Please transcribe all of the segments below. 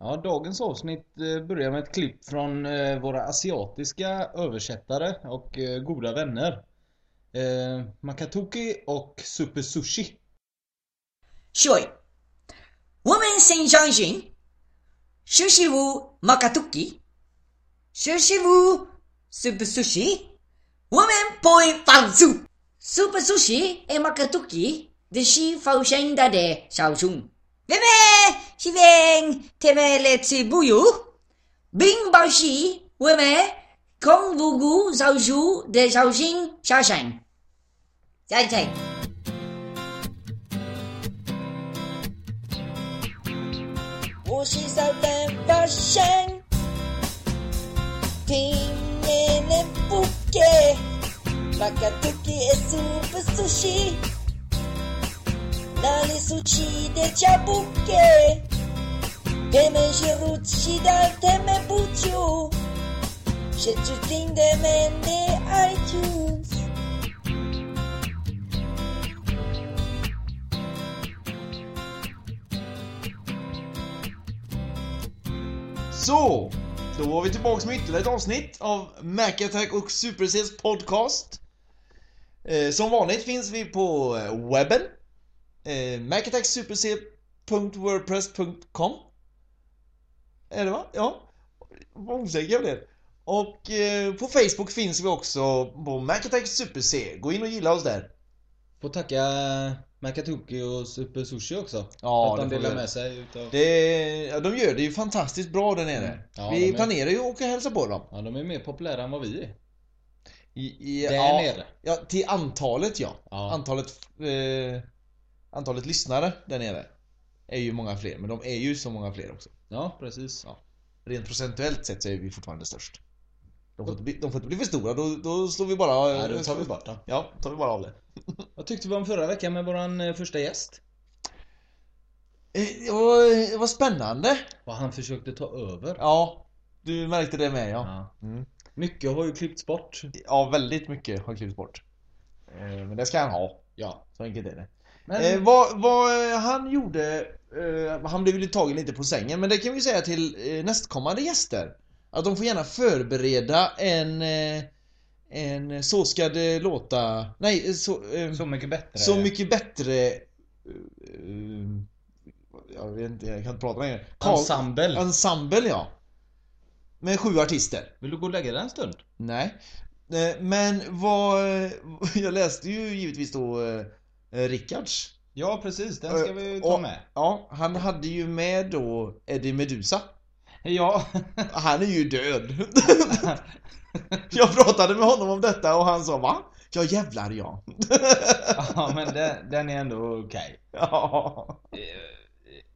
Ja, dagens avsnitt eh, börjar med ett klipp från eh, våra asiatiska översättare och eh, goda vänner. Makatoki och Super Sushi. Shoi! Woman Senjanshin! Shushiwu Makatoki! Shushiwu Super Sushi! Woman poi Fanzu! Super Sushi är Makatoki, det shi de. Dade Shaoshun. Bebe! 西边天边来吃不油，冰雹西外面空无故烧树的烧心下山，再见。我是烧的发香，天边的不给，那个土鸡熟不熟悉？哪里熟悉的脚步给？Teme Jerutsi dar teme butiu Przetutinde mende iTunes Så! Då var vi tillbaka med ytterligare ett avsnitt av Mac Attack och SuperCs podcast. Eh, som vanligt finns vi på eh, webben. Eh, MacAttackSuperC.wordpress.com är det va? Ja. Vad osäker jag blev. Och eh, på Facebook finns vi också på Mac Attack Super C. Gå in och gilla oss där. Får tacka Makatoki och Super Sushi också. Ja, att de delar med sig utav... Det, ja, de gör det ju fantastiskt bra där nere. Mm. Ja, vi är- planerar ju att åka och hälsa på dem. Ja, de är mer populära än vad vi är. I, i, Där ja, nere. Ja, till antalet ja. Ja. Antalet, eh, antalet lyssnare där nere är ju många fler, men de är ju så många fler också. Ja, precis. Ja. Rent procentuellt sett så är vi fortfarande störst. De får inte bli, de får inte bli för stora, då, då slår vi bara... Ja, då tar vi bort dem. Ja, tar vi bara av det. Vad tyckte vi om förra veckan med våran eh, första gäst? Eh, Det var, det var spännande. Vad han försökte ta över. Ja, du märkte det med ja. Ja. Mm. Mycket har ju klippts bort. Ja, väldigt mycket har klippts bort. Eh, Men det ska han ha. Ja. Så enkelt är det. Men, Eh, vad, vad eh, han gjorde, eh, han blev ju tagen lite på sängen, men det kan vi säga till eh, nästkommande gäster. Att de får gärna förbereda en, eh, en Så ska det låta, nej, så, eh, så mycket bättre. så mycket bättre eh, eh, Jag vet inte, jag kan inte prata längre. Karl- Ensemble. Ensemble ja. Med sju artister. Vill du gå och lägga dig en stund? Nej. Eh, Men vad, jag läste ju givetvis då eh, Rickards Ja, precis. Den ska vi ta Och- med. Ja, han hade ju med då Eddie Medusa. Ja. Han är ju död. jag pratade med honom om detta och han sa va? Ja jävlar ja. ja, men den, den är ändå okej. ja. Eh,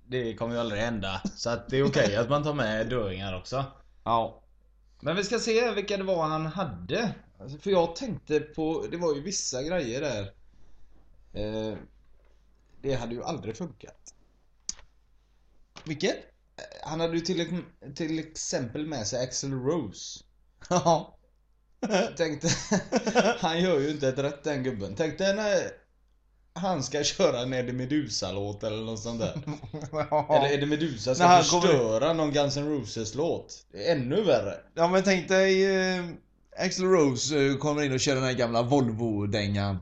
Det kommer ju aldrig hända. Så att det är okej att man tar med döingar också. Ja. Men vi ska se vilka det var han hade. För jag tänkte på, det var ju vissa grejer där. Det hade ju aldrig funkat. Vilket? Han hade ju till, till exempel med sig Axel Rose. Ja. Tänkte, han gör ju inte ett rätt den gubben. Tänkte när han ska köra en Eddie Meduza-låt eller något sånt där. Eller Eddie Meduza ska När han kommer- förstöra någon Guns N' Roses-låt. Det är ännu värre. Ja men tänk dig eh, Axl Rose eh, kommer in och kör den här gamla Volvo-dängan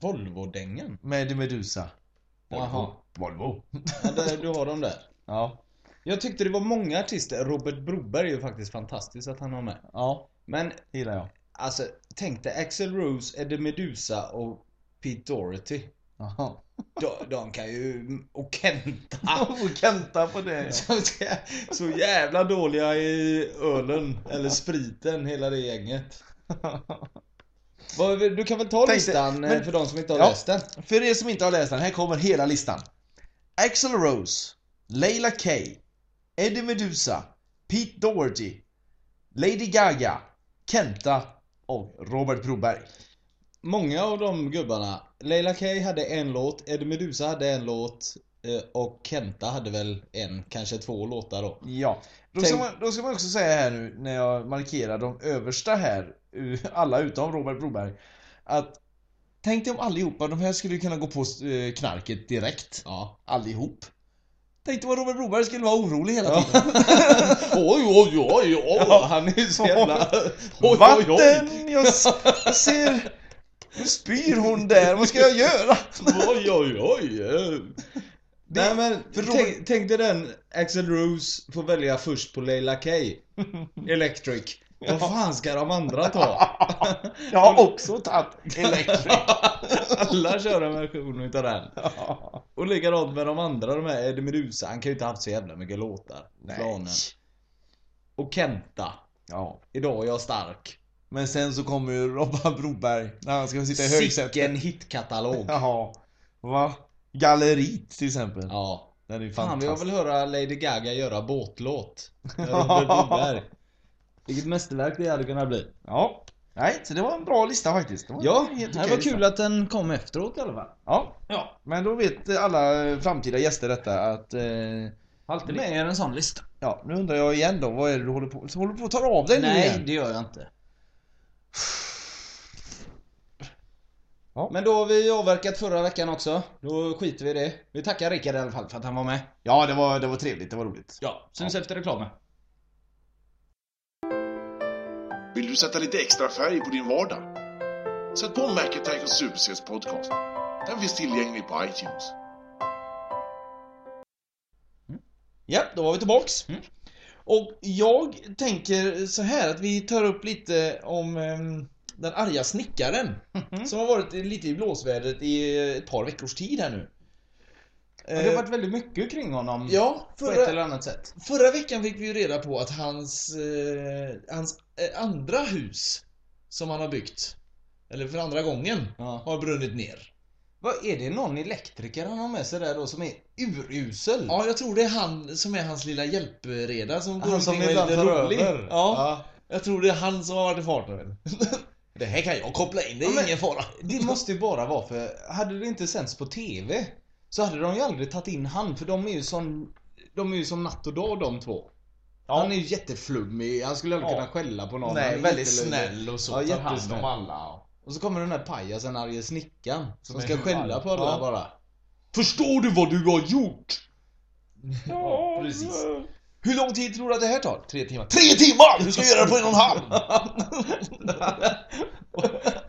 Volvo-dängan. med Eddie Medusa. Jaha. Volvo. Ja, där, du har dem där. Ja. Jag tyckte det var många artister. Robert Broberg är ju faktiskt fantastiskt att han har med. Ja, Men gillar jag. alltså, tänk dig Axel Rose, Eddie Meduza och Pete Doherty. Jaha. De, de kan ju... Och Kenta. Och Kenta på det. Så, så jävla dåliga i ölen, eller spriten, hela det gänget. Du kan väl ta Tänkte- listan eh, men- för de som inte har Ja. läst den? För er som inte har läst den, här kommer hela listan. Axl Rose, Leila K, Eddie Meduza, Pete Doherty, Lady Gaga, Kenta och Robert Broberg. Många av de gubbarna, Leila K hade en låt, Eddie Meduza hade en låt och Kenta hade väl en, kanske två låtar då. Ja. Då, Tänk- ska man, då ska man också säga här nu när jag markerar de översta här, eh, alla utom Robert Broberg, att Tänk dig om allihopa, de här skulle kunna gå på eh, knarket direkt. Ja. Allihop. Tänkte vad Robert Broberg skulle vara orolig hela tiden. Oj, oj, oj, oj. Han är så jävla... Oj, oj, oj. Vatten! Jag, s- jag ser... Nu spyr hon där, vad ska jag göra? Oj, oj, oj. Eh. Nej men, för tänk, tänk dig den Axel Rose får välja först på Leila K. Electric. Vad fan ska de andra ta? Jag har också tagit Electric. Alla kör en version utav den. Och likadant med de andra, de här Eddie Meduza. Han kan ju inte haft så jävla mycket låtar. Nej. Planen. Och Kenta. Ja. Idag är jag stark. Men sen så kommer ju Robban Broberg när han ska sitta i högsätet. Sicken hitkatalog. Jaha. Va? Galleriet till exempel. Ja. Den är ju Fan, fantastisk. vill höra Lady Gaga göra båtlåt. Robert. Vilket mästerverk det hade kunnat bli. Ja. Nej, så det var en bra lista faktiskt. Det var Ja, det var lista. kul att den kom efteråt i alla fall. Ja. Ja. Men då vet alla framtida gäster detta att... Eh, Alltid med i en sån lista. ja, nu undrar jag igen då, vad är det du håller på... Så håller du på att ta av dig nu Nej, igen? det gör jag inte. Ja. Men då har vi avverkat förra veckan också. Då skiter vi i det. Vi tackar Rickard i alla fall för att han var med. Ja, det var, det var trevligt, det var roligt. Ja, syns efter reklamen. Vill du sätta lite extra färg på din vardag? Sätt på Mac Attack och Super Cs podcast. Den finns tillgänglig på iTunes. Ja, då var vi tillbaks. Mm. Och jag tänker så här att vi tar upp lite om ehm, den arga snickaren. Mhm. Som har varit lite i blåsvädret i ett par veckors tid här nu. Ja, det har varit väldigt mycket kring honom. Ja, På ett förra, eller annat sätt. förra veckan fick vi ju reda på att hans, eh, hans eh, andra hus som han har byggt, eller för andra gången, Ja. har brunnit ner. Vad är det någon elektriker han har med sig där då som är urusel? Ja, jag tror det är han som är hans lilla hjälpreda som går Han som omkring och är lite rolig. över. Ja, jag tror det är han som har varit i farten. det här kan jag koppla in, det är Ja, ingen fara. Det måste ju bara vara för, hade det inte sänds på TV så hade de ju aldrig tagit in han för de är ju som, de är ju som natt och dag de två. Ja. Han är ju jätteflummig, han skulle aldrig Ja. kunna skälla på någon. Nej, väldigt snäll och så. Ja, tar hand om alla. Och så kommer den här pajasen arge snickaren som är ska skälla på alla Ja. bara. Förstår du vad du har gjort? Ja, precis. Hur lång tid tror du att det här tar? Tre timmar. Tre timmar! Du ska göra det på en och en halv!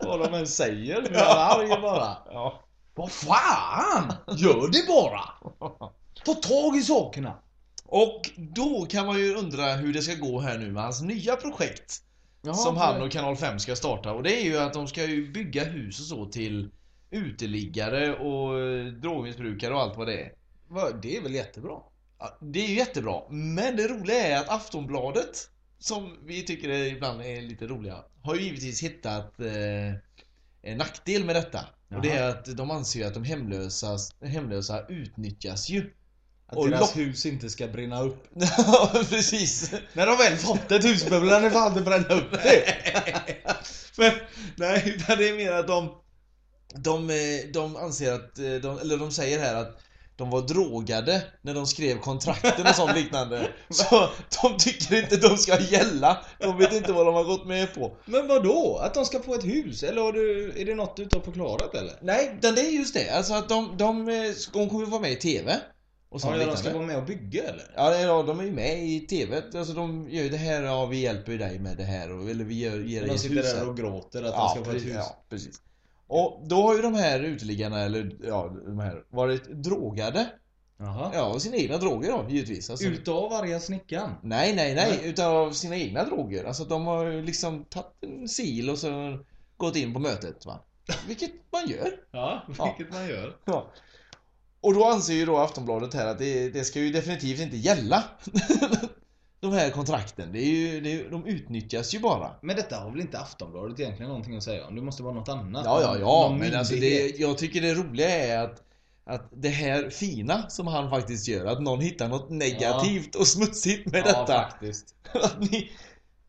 vad de än säger, nu är han arg bara. ja. Vad fan! Gör det bara! Ta tag i sakerna! Och då kan man ju undra hur det ska gå här nu med hans nya projekt. som han och Kanal 5 ska starta. Och det är ju att de ska ju bygga hus och så till uteliggare och eh, drogmissbrukare och allt vad det är. Det är väl jättebra? Ja, det är ju jättebra. Men det roliga är att Aftonbladet, som vi tycker är, ibland är lite roliga, har ju givetvis hittat eh, en nackdel med detta. Och det är att de anser ju att de hemlösa, hemlösa utnyttjas ju. Att Och deras lock- hus inte ska brinna upp. Ja, precis. När de väl fått ett hus behöver ni fan inte bränna upp det. Men, nej, utan det är mer att de, de, eh, de anser att, eh, de, eller de säger här att de var drogade när de skrev kontrakten och sånt liknande. Så de tycker inte de ska gälla. De vet inte vad de har gått med på. Men vad då? Att de ska få ett hus? Eller har du, är det något du inte har förklarat eller? Nej, det är just det. Alltså att de, de, eh, de kommer vara med i TV. Och sånt Ja, de liknande. ska vara med och bygga eller? Ja, de är ju med i TV. Alltså de gör ju det här, ja vi hjälper ju dig med det här. Eller vi gör, ger dig De ett sitter hus här. där och gråter att Ja, de ska få ett hus. ja, precis. Och då har ju de här uteliggarna, eller ja, de här, varit drogade. Jaha. Ja, av sina egna droger då, givetvis. Alltså, Utav arga snickaren? Nej, nej, nej, utav sina egna droger. Alltså de har ju liksom tagit en sil och så gått in på mötet va. Vilket man gör. Ja, Ja. vilket man gör. Ja. Och då anser ju då Aftonbladet här att det, det ska ju definitivt inte gälla. De här kontrakten. Det är ju, det är, de utnyttjas ju bara. Men detta har väl inte Aftonbladet egentligen någonting att säga om? Det måste vara något annat? Ja, ja, ja. Men alltså det, jag tycker det roliga är att att det här fina som han faktiskt gör, att någon hittar något negativt och smutsigt med Ja, detta. faktiskt. Att ni,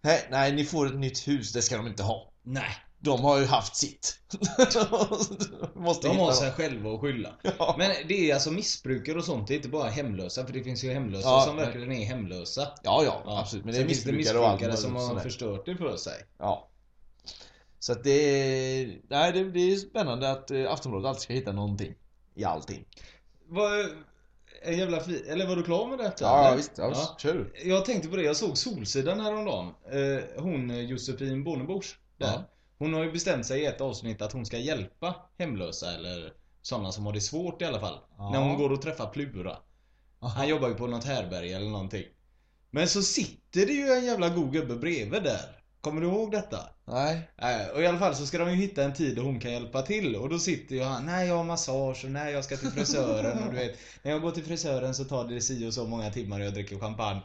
nej, nej, ni får ett nytt hus, det ska de inte ha. Nej. De har ju haft sitt. Måste De har sig själva att skylla. Ja. Men det är alltså missbrukare och sånt, det är inte bara hemlösa. För det finns ju hemlösa Ja, som men- verkligen är hemlösa. Ja, ja, absolut. Men det är finns missbrukare och allt. missbrukare som har förstört det för sig. Ja. Så att det är... Nej, det, det är spännande att eh, Aftonbladet alltid ska hitta någonting. I allting. Vad, en jävla fi... Eller var du klar med detta? Ja, eller? visst. Ja, visst. Kör. Jag tänkte på det, jag såg Solsidan häromdagen. Eh, hon eh, Josefin Bornebusch där. Ja. Hon har ju bestämt sig i ett avsnitt att hon ska hjälpa hemlösa eller sådana som har det svårt i alla fall. Ja. När hon går och träffar Plura. Han jobbar ju på något härberge eller någonting. Men så sitter det ju en jävla god gubbe bredvid där. Kommer du ihåg detta? Nej. Nej, och i alla fall så ska de ju hitta en tid då hon kan hjälpa till och då sitter ju han, nej jag har massage och nej jag ska till frisören och du vet När jag går till frisören så tar det si och så många timmar och jag dricker champagne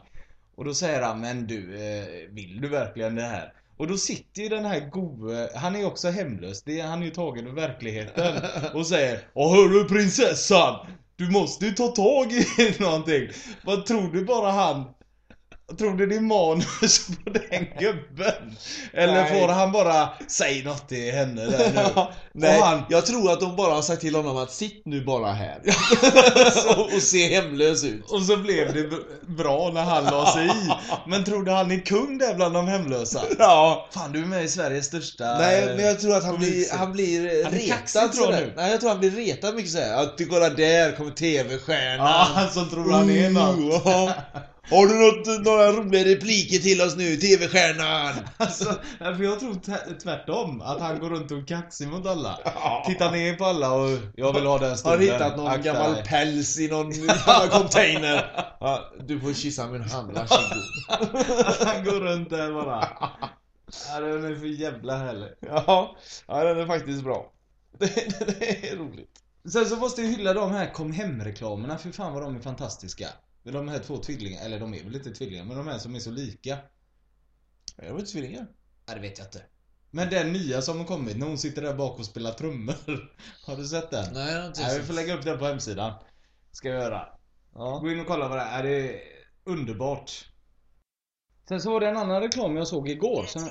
Och då säger han, men du, eh, vill du verkligen det här? Och då sitter ju den här gode, han är också hemlös, det är, han är ju tagen ur verkligheten Och säger, Åh hörru prinsessan! Du måste ju ta tag i någonting Vad tror du bara han Tror du det är manus på den gubben? Eller Nej. får han bara Säg något till henne där nu Nej, han- jag tror att de bara har sagt till honom att sitt nu bara här. och, och se hemlös ut. Och så blev det bra när han la sig i Men tror du han är kung där bland de hemlösa? Ja. Fan du är med i Sveriges största Nej, men jag tror att han blir, han blir Han är retad tror du? Nej, jag tror han blir retad mycket såhär. Att du kolla där kommer TV-stjärnan. Ja, han som tror han är något. Har du något, några roliga repliker till oss nu, TV-stjärnan? Alltså, för jag tror tvärtom Att han går runt och är kaxig mot alla Ja. Tittar ner på alla och Jag vill ha den Har stolen hittat någon Akta gammal dig. päls i någon gammal container. Ja, du får kyssa min hand, varsågod. Han går runt där bara Ja den är för jävla härlig Ja, ja den är faktiskt bra. Det, det är roligt. Sen så måste jag hylla de här kom hem-reklamerna, för fan vad de är fantastiska. De här två tvillingarna, eller de är väl inte tvillingar, men de här som är så lika. Är de inte tvillingar? Nej, det vet jag inte. Men den nya som har kommit, när hon sitter där bak och spelar trummor. Har du sett den? Nej, jag har inte Nej, vi sett. får lägga upp den på hemsidan. Ska jag göra. Ja. Gå in och kolla vad det är. Det är underbart. Sen så var det en annan reklam jag såg igår. Som...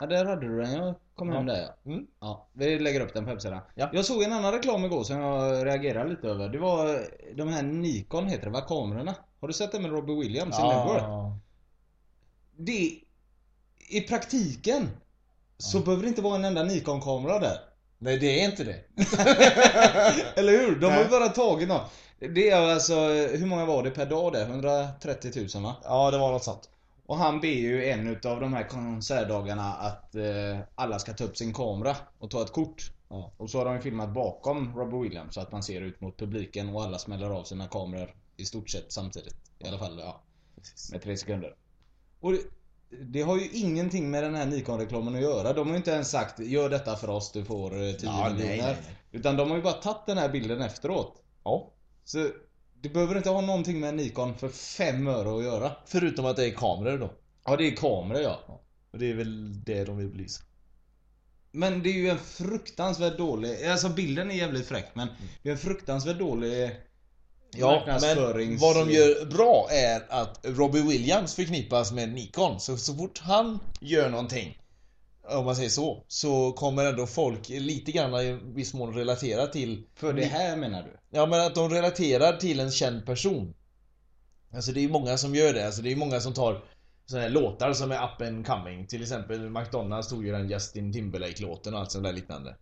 Ja, där hade du den. Jag kom hem där ja. Mm. ja. Vi lägger upp den på hemsidan. Ja. Jag såg en annan reklam igår som jag reagerade lite över. Det var de här Nikon heter det va? Kamerorna. Har du sett det med Robbie Williams i Network? Ja. Det... I praktiken så behöver det inte vara en enda Nikon-kamera där. Nej, det är inte det. Eller hur? De har ju bara tagit något. Det är alltså, hur många var det per dag där? 130 000 va? Ja, det var något sånt. Och han ber ju en utav de här konsertdagarna att eh, alla ska ta upp sin kamera och ta ett kort. Ja. Och så har de ju filmat bakom Robbie Williams så att man ser ut mot publiken och alla smäller av sina kameror i stort sett samtidigt. I alla fall, ja. Med tre sekunder. Och det, det har ju ingenting med den här Nikon-reklamen att göra. De har ju inte ens sagt gör detta för oss, du får eh, 10 Ja, nej, miljoner. Utan de har ju bara tagit den här bilden efteråt. Ja. Så det behöver inte ha någonting med Nikon för fem öre att göra. Förutom att det är kameror då. Ja, det är kameror ja. Och det är väl det de vill belysa. Men det är ju en fruktansvärt dålig, alltså bilden är jävligt fräck men det är en fruktansvärt dålig Ja, men vad de gör bra är att Robbie Williams förknippas med Nikon. Så, så fort han gör någonting, om man säger så, så kommer ändå folk lite grann i viss mån relatera till För det här menar du? Ja men att de relaterar till en känd person. Alltså det är ju många som gör det. Alltså det är ju många som tar sådana här låtar som är up and coming. Till exempel McDonalds tog ju den Justin Timberlake-låten och allt sånt där liknande.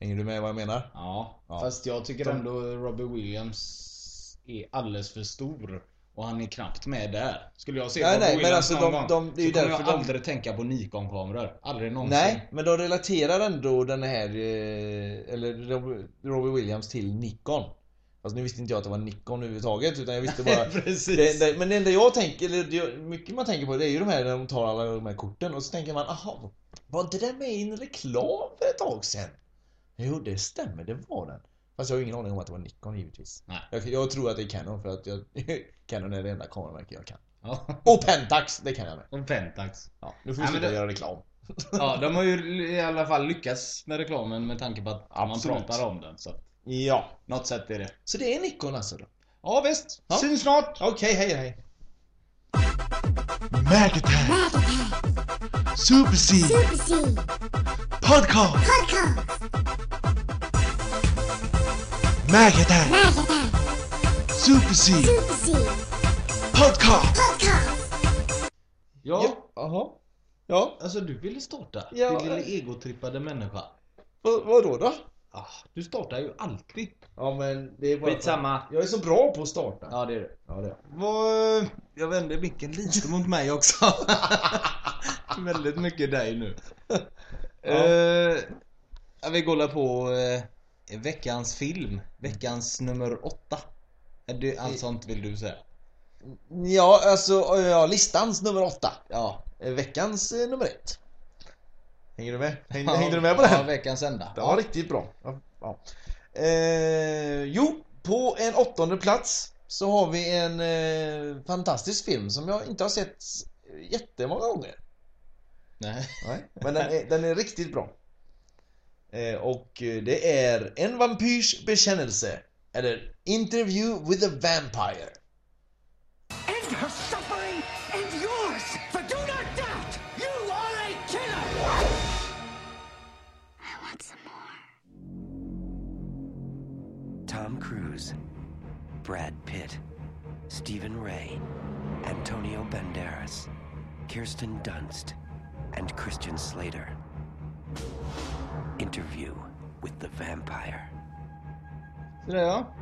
Hänger du med vad jag menar? Ja, Ja. fast jag tycker ändå Robbie Williams är alldeles för stor och han är knappt med där. Skulle jag se Nej, nej, men alltså någon de- gång de- det är så kommer jag de- aldrig tänka på Nikon-kameror. Aldrig någonsin. Nej, men de relaterar ändå den här, eh, eller Rob- Robbie Williams till Nikon. Fast nu visste inte jag att det var Nikon överhuvudtaget utan jag visste bara Precis. det, det, Men det enda jag tänker, eller det, mycket man tänker på det är ju de här när de tar alla de här korten och så tänker man aha, var inte den med i en reklam för ett tag sedan? Jo det stämmer, det var den. Fast jag har ingen aning om att det var Nikon givetvis. Nej. Jag, jag tror att det är Canon för att jag, Canon är det enda kameramärke jag kan. Ja. Och Pentax, det kan jag med. Och Pentax. Ja, nu får vi sluta det- göra reklam. Ja, de har ju i alla fall lyckats med reklamen med tanke på att Absolut. man pratar om den. Så Ja. något sätt är det. Så det är Nikon alltså då? Ja visst, Ja. syns snart! Okej, hej hej. Mac Attack. Super C. Podcast. Mac Attack. Super C. Podcast. Ja, Ja, Jaha. Ja. alltså du ville starta. Ja. Din lilla egotrippade människa. Vad, vadå då? Ah, du startar ju alltid. Ja men det är bara... Skitsamma. Jag är så bra på att starta. Ja, det är det. Ja, det är. Vad... Jag vänder micken lite mot mig också. Väldigt mycket dig nu. Ja, vi kollar på eh, veckans film. Veckans nummer åtta. Är det allt sånt vill du säga? Ja, alltså ja, listans nummer åtta. Ja. Eh, Veckans eh, nummer ett. Hänger du med? Hängde, hängde du med på det? Ja, veckans enda. Det var riktigt bra. Ja, ja. Eh, jo, på en åttonde plats så har vi en eh, fantastisk film som jag inte har sett jättemånga gånger. Nej. Nej, men den är, den är riktigt bra. Eh, och eh, det är En vampyrs bekännelse. Eller Interview with a Vampire. End her suffering and yours! For do not doubt, you are a killer! I want some more. Tom Cruise, Brad Pitt, Stephen Ray, Antonio Banderas, Kirsten Dunst, and Christian Slater. Interview with the Vampire. Så det ja.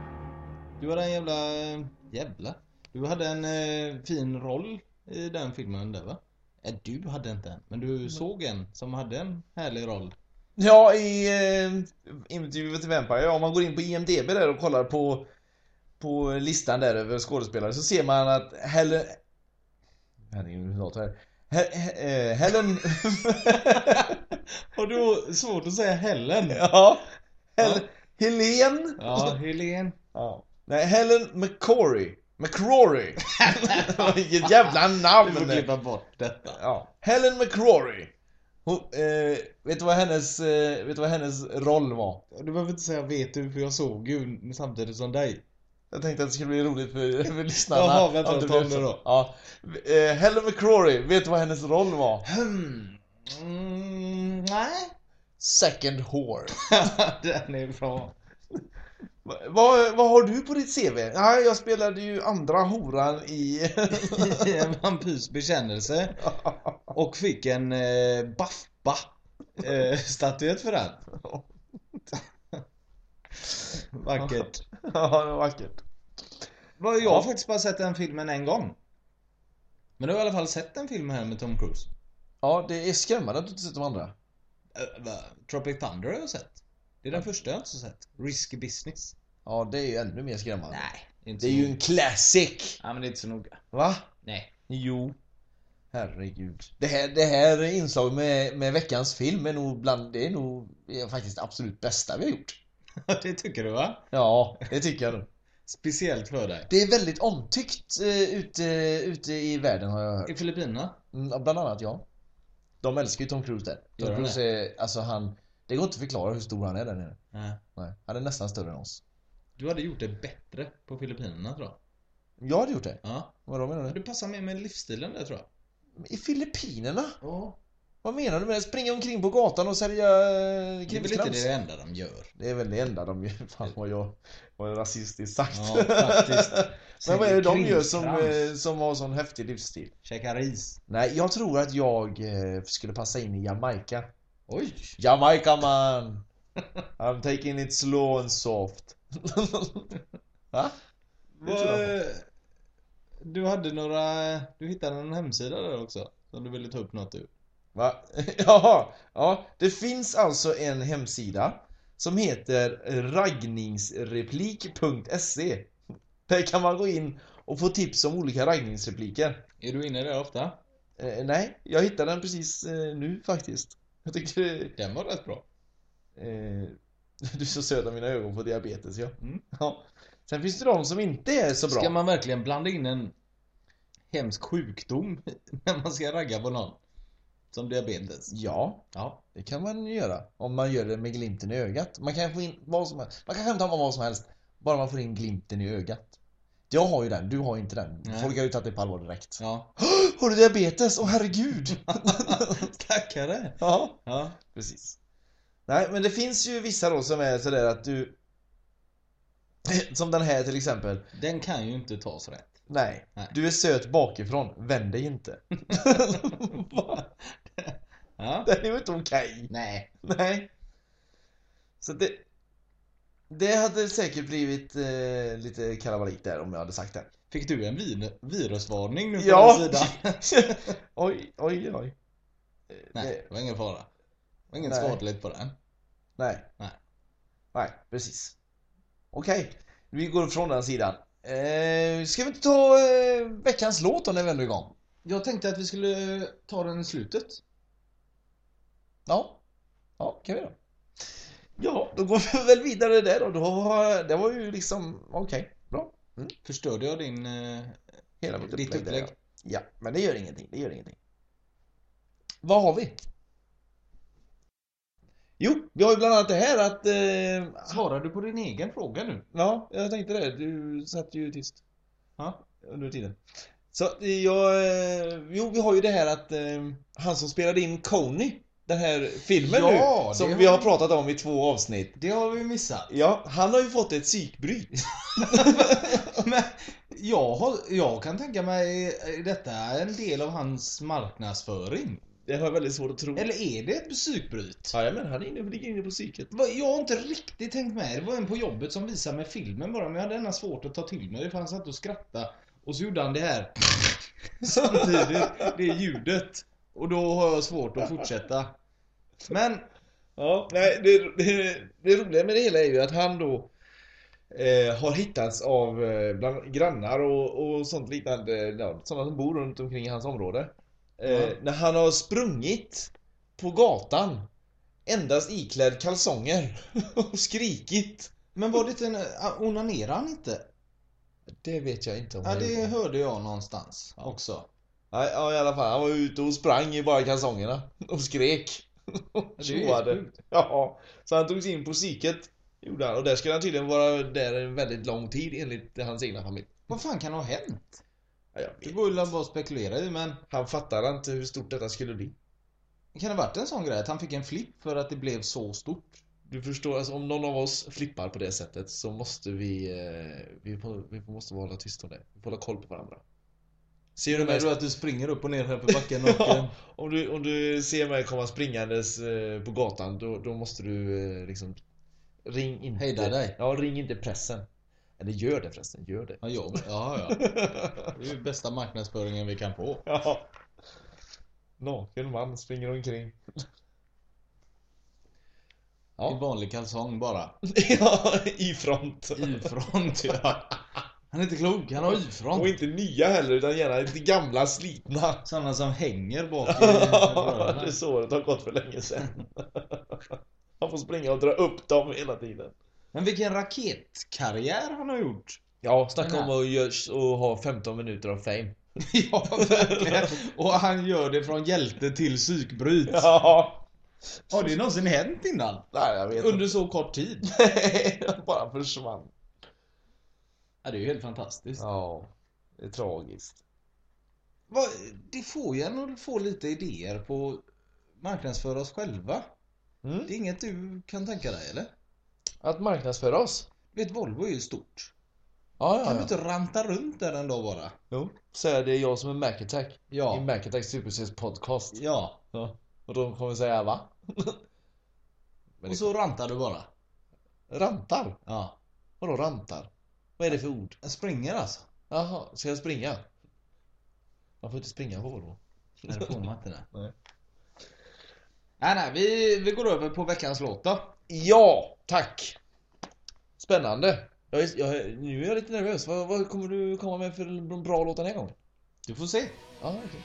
Du hade en jävla... Jävla? Du hade en eh, fin roll i den filmen där va? Eh, du hade inte en, men du såg en som hade en härlig roll. Ja, i eh, Interview with a Vampire, ja, om man går in på IMDB där och kollar på på listan där över skådespelare så ser man att Helen... Herregud, hur låter det? He- he- eh, Helen... Har du svårt att säga Helen? ja. Hel- Helen... Ja, Helen. Ja. Nej, Helen McCrory. McCrory. Vilket jävla namn! Du får klippa bort detta. Ja. Helen McCrory. Hon, eh, vet du vad hennes, eh, vet du vad hennes roll var? Du behöver inte säga vet du, för jag såg ju samtidigt som dig. Jag tänkte att det skulle bli roligt för, för lyssnarna. Jaha, vänta, Om det ta nu så. då. Ja. Eh, Helen McCrory, vet du vad hennes roll var? Hmm. Mm, nej. Second whore. Den är bra. Va- vad, vad har du på ditt CV? Nej, jag spelade ju andra horan i... I en vampyrs bekännelse. Och fick en eh, Baffa eh, för den. Vackert. ja, det var vackert. Jag Ja. har faktiskt bara sett den filmen en gång. Men du har i alla fall sett en film här med Tom Cruise. Ja, det är skrämmande att du inte sett de andra. Uh, Tropic Thunder har jag sett. Det är den första jag inte sett. Risky Business. Ja, det är ju ännu mer skrämmande. Nej, inte Det är ju en classic! Ja, men det är inte så noga. Va? Nej. Jo. Herregud. Det här, det här inslaget med, med veckans film är nog bland, det är nog är faktiskt absolut bästa vi har gjort. det tycker du va? Ja, det tycker jag nog. Speciellt för dig. Det är väldigt omtyckt eh, ute, ute i världen har jag hört. I Filippinerna? Mm, bland annat ja. De älskar ju Tom Cruise där. Gör Tom de Cruise är, alltså han, det går inte att förklara hur stor han är där nere. Nej. Nej, han är nästan större än oss. Du hade gjort det bättre på Filippinerna tror jag. Jag hade gjort det. Ja. Vadå menar Men du? du passar mer med livsstilen där tror jag. I Filippinerna? Ja. Vad menar du med det? Springa omkring på gatan och sälja eh, Det är väl inte krimskrams? det enda de gör. Det är väl det enda de gör. Fan vad jag var rasistiskt sagt. Ja, faktiskt. Men vad är det de gör som, Krimskrams. eh, som har sån häftig livsstil? Käka ris. Nej, jag tror att jag eh, skulle passa in i Jamaica. Oj! Jamaica man! I'm taking it slow and soft. Va? Vad- Du hade några... Du hittade en hemsida där också. Som du ville ta upp något ur. Va? Jaha, ja. Det finns alltså en hemsida som heter raggningsreplik.se Där kan man gå in och få tips om olika raggningsrepliker. Är du inne där ofta? Eh, nej, jag hittade den precis eh, nu faktiskt. Jag tycker det, Den var rätt bra. eh, Du så av mina ögon på diabetes ja. Mm. ja. Sen finns det de som inte är så bra. Ska man verkligen blanda in en hemsk sjukdom när man ska ragga på någon? Som diabetes? Ja, Ja. det kan man göra. Om man gör det med glimten i ögat. Man kan få in vad som helst. Man kan skämta om vad som helst. Bara man får in glimten i ögat. Jag har ju den, du har inte den. Nej. Folk har ju tagit det på allvar direkt. Ja. Har du diabetes? Åh herregud! Stackare! ja, Ja. precis. Nej, men det finns ju vissa då som är sådär att du... Som den här till exempel. Den kan ju inte tas rätt. Nej, Nej. du är söt bakifrån. Vänd dig inte. Ja. Den är ju inte okej. Nej. Nej. Så det... Det hade säkert blivit eh, lite kalabalik där om jag hade sagt det. Fick du en vin- virusvarning nu på Ja. den sidan? oj, oj, oj. Eh, Nej, det- det var ingen fara. Det var inget skadligt på den. Nej. Nej. Nej, precis. Okej, vi går från den sidan. Eh, ska vi inte ta eh, veckans låt då när vi ändå är igång? Jag tänkte att vi skulle ta den i slutet. Ja. Ja, kan vi då. Ja, då går vi väl vidare där då. då det var ju liksom, okej, bra. Förstörde jag din... eh, Hela mitt Ditt upplägg. där, upplägg. Ja. ja, men det gör ingenting. Det gör ingenting. Vad har vi? Jo, vi har ju bland annat det här att... Eh, Svarar du på din egen fråga nu? ja, jag tänkte det. Du satt ju tyst Ja. under tiden. Så jag... Eh, jo, vi har ju det här att eh, han som spelade in Coney, den här filmen Ja, nu, som vi har vi- pratat om i två avsnitt. Det har vi missat. Ja, han har ju fått ett psykbryt. Men jag, har, jag kan tänka mig, är detta en del av hans marknadsföring? Det har jag väldigt svårt att tro. Eller är det ett psykbryt? Ja, men han är inne, ligger inne på psyket. Jag har inte riktigt tänkt med. Det var en på jobbet som visade mig filmen bara, men jag hade ändå svårt att ta till mig det för han satt och skrattade. Och så gjorde han det här. Samtidigt. Det ljudet. Och då har jag svårt att fortsätta. Men, Ja, nej, det, det, det roliga med det hela är ju att han då eh, har hittats av eh, bland grannar och, och sånt liknande, ja, sådana som bor runt omkring hans område. Eh, Ja. När han har sprungit på gatan endast iklädd kalsonger och skrikit. men var det inte en... Onanerade han inte? Det vet jag inte om Ja, det hörde jag någonstans också. Nej, ja, i alla fall. Han var ute och sprang i bara kalsongerna och skrek. Och tjoade. Ja, så han togs in på psyket. Gjorde han. Och där skulle han tydligen vara där en väldigt lång tid enligt hans egna familj. Vad fan kan ha hänt? Ja, jag Det går ju bara spekulera i, men Han fattade inte hur stort detta skulle bli. kan det ha varit en sån grej att han fick en flipp för att det blev så stort? Du förstår, alltså, om någon av oss flippar på det sättet så måste vi, eh, vi, får, vi måste hålla tysta om det. Vi får hålla koll på varandra. Ser du mig, du att du springer upp och ner här för backen och... eh, Ja, om, du, om du ser mig komma springandes eh, på gatan då, då måste du eh, liksom Ring inte Hejda dig. Ja, ring inte pressen Eller gör det förresten, gör det Ja, ja, ja, ja. Det är ju bästa marknadsföringen vi kan få. Ja Naken man springer omkring I Ja, vanlig kalsong bara. ja i front Y-front ja. Han är inte klok, han har Och Y-front. inte nya heller utan gärna lite gamla slitna Sådana som hänger bak i Ja, det såret har gått för länge sedan Han får springa och dra upp dem hela tiden Men vilken raketkarriär han har gjort. Ja, snacka om att görs och ha 15 minuter av fame Ja, verkligen. Och han gör det från hjälte till psykbryt. Ja Har det någonsin hänt innan? Nej, jag vet Under så kort tid? inte bara försvann Ja, det är ju helt fantastiskt. Ja, det är tragiskt Vad- Det får ju en att få lite idéer på marknadsföra oss själva. mm. Det är inget du kan tänka dig eller? Att marknadsföra oss Vet Volvo är ju stort. Ja, Kan ja, du ja. inte ranta runt där en dag bara? Jo, säga det är jag som är Mac Attack i Ja. Mac Attack Supersets podcast Ja. ja. Och de kommer säga va? Och så rantar du bara. Rantar? Ja. Vadå rantar? Vad är det för ord? Jag springer alltså. Jaha, ska jag springa? Man får inte springa på Volvo Nej, det får man inte. Nej. Nej. Nej, nej, vi, vi går över på veckans låt då. Ja, tack! Spännande! Jag är, jag nu är jag lite nervös. Vad, vad kommer du komma med för en bra låt den här gången? Du får se. Ja, okej.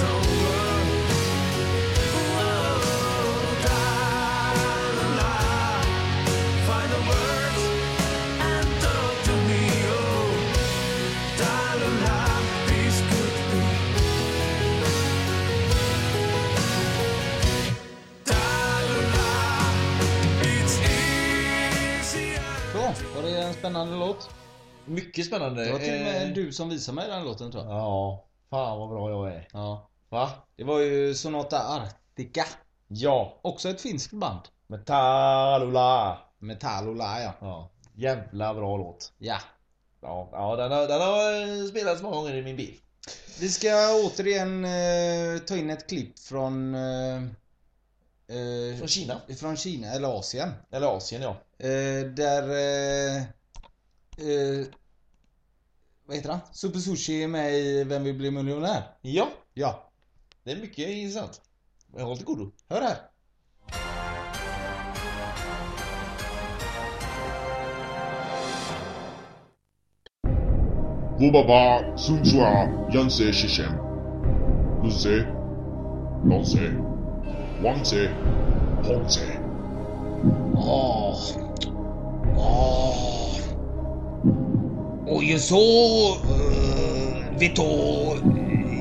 Så, spännande låt? Mycket spännande. Det var till och med Eh, du som visade mig den låten tror jag. Ja, fan vad bra jag är. Ja. Va? Det var ju Sonata Arctica. Ja. Också ett finskt band. Metallula. Metallola ja. Ja. Jävla bra låt. Ja. Ja, ja den, har, den har eh, spelats många gånger i min bil. Vi ska återigen eh, ta in ett klipp från eh, Eh, Från Kina. Från Kina eller Asien. Eller Asien ja. Eh, där... Eh, vad heter han? Super Sushi är med i Vem vill bli miljonär? Ja, Ja, det är mycket intressant. Men håll till godo. hör här. Wobaba, Sunchua, Yanse, Shishem. Luze, Lonse, Wangse, Hongse. Åh. Åh. Och ju så... Uh, vi tog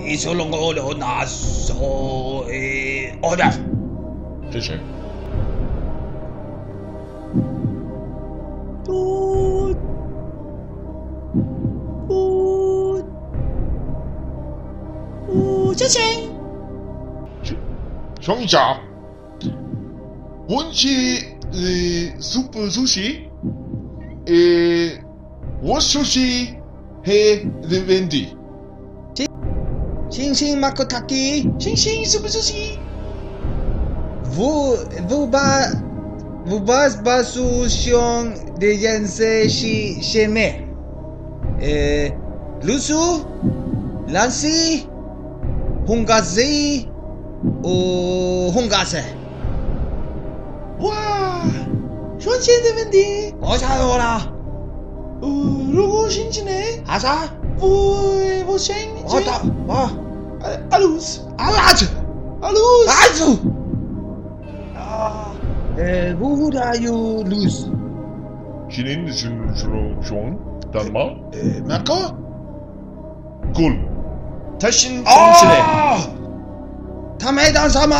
i så långa hållorna så... Uh, Ada. Shishem. Chongja. Wunchi, äh, Super Sushi. 我熟悉，嘿，这问题。星星马可塔基，星星是不是？我我把，我把把苏雄的检测器借你。诶，鲁苏，兰西，洪家嘴，哦，洪家。哇，赚钱的问题，我想到啦。Ruhuşincine. Haza. Bu bu şeyin için. Ota. Ha. Aluz. Alac. Aluz. Azu. Wo da you lose? Çin'in düşün şun tanma. Eh, eh, Marco? Kul. Taşın içine. Tam eydan sama.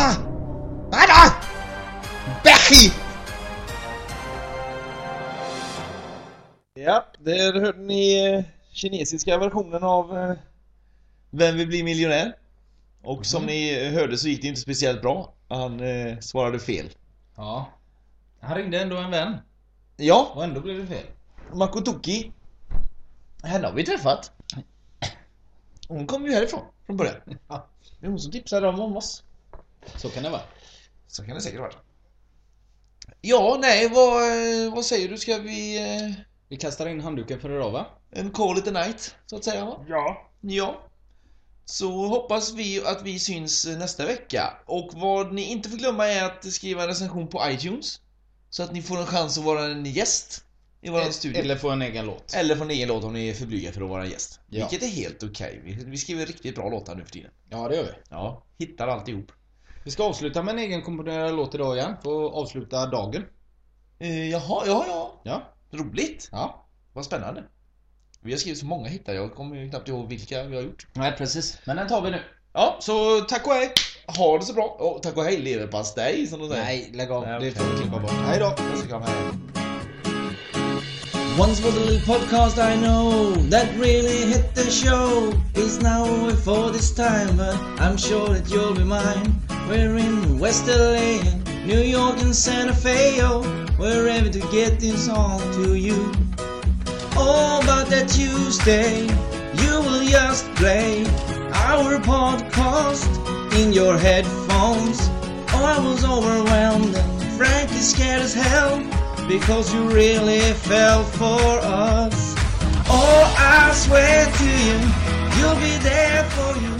Hadi. Behi. Ja, där hörde ni eh, kinesiska versionen av eh, Vem vill bli miljonär? Och som ni eh, hörde så gick det inte speciellt bra. Han eh, svarade fel. Ja. Han ringde ändå en vän. Ja, Och ändå blev det fel. Makotoki. Henne har vi träffat. Hon kom ju härifrån från början. Ja. Det är hon som tipsade om, om oss. Så kan det vara. Så kan det säkert vara. Ja, nej, vad, eh, vad säger du? Ska vi... Eh, Vi kastar in handduken för idag va? en call it a night, så att säga va? Ja. Ja. Så hoppas vi att vi syns nästa vecka. Och vad ni inte får glömma är att skriva en recension på iTunes. Så att ni får en chans att vara en gäst i våran studio. Eller få en egen låt. Eller få en egen låt om ni är för blyga för att vara en gäst. Ja. Vilket är helt okej. Vi, vi skriver riktigt bra låtar nu för tiden. Ja, det gör vi. Ja, hittar alltihop. Vi ska avsluta med en egen komponerad låt idag igen. För att avsluta dagen. Eh, jaha, ja, ja. Ja. Roligt. Ja. Vad spännande. Vi har skrivit så många hittar, jag kommer ju knappt ihåg vilka vi har gjort. Nej, precis. Men den tar vi nu. Ja, så tack och hej. Ha det så bra. Och tack och hej leverpastej som de säger. Nej, lägg av. Nej, Det får vi klippa bort. Hej då. Puss och kram. Once was a little podcast I know that really hit the show. Is now before this time, but I'm sure that you'll be mine. We're in West LA, New York, and Santa Fe. Oh, we're ready to get this on to you. Oh, but that Tuesday, you will just play our podcast in your headphones. Oh, I was overwhelmed and frankly scared as hell because you really fell for us. Oh, I swear to you, you'll be there for you.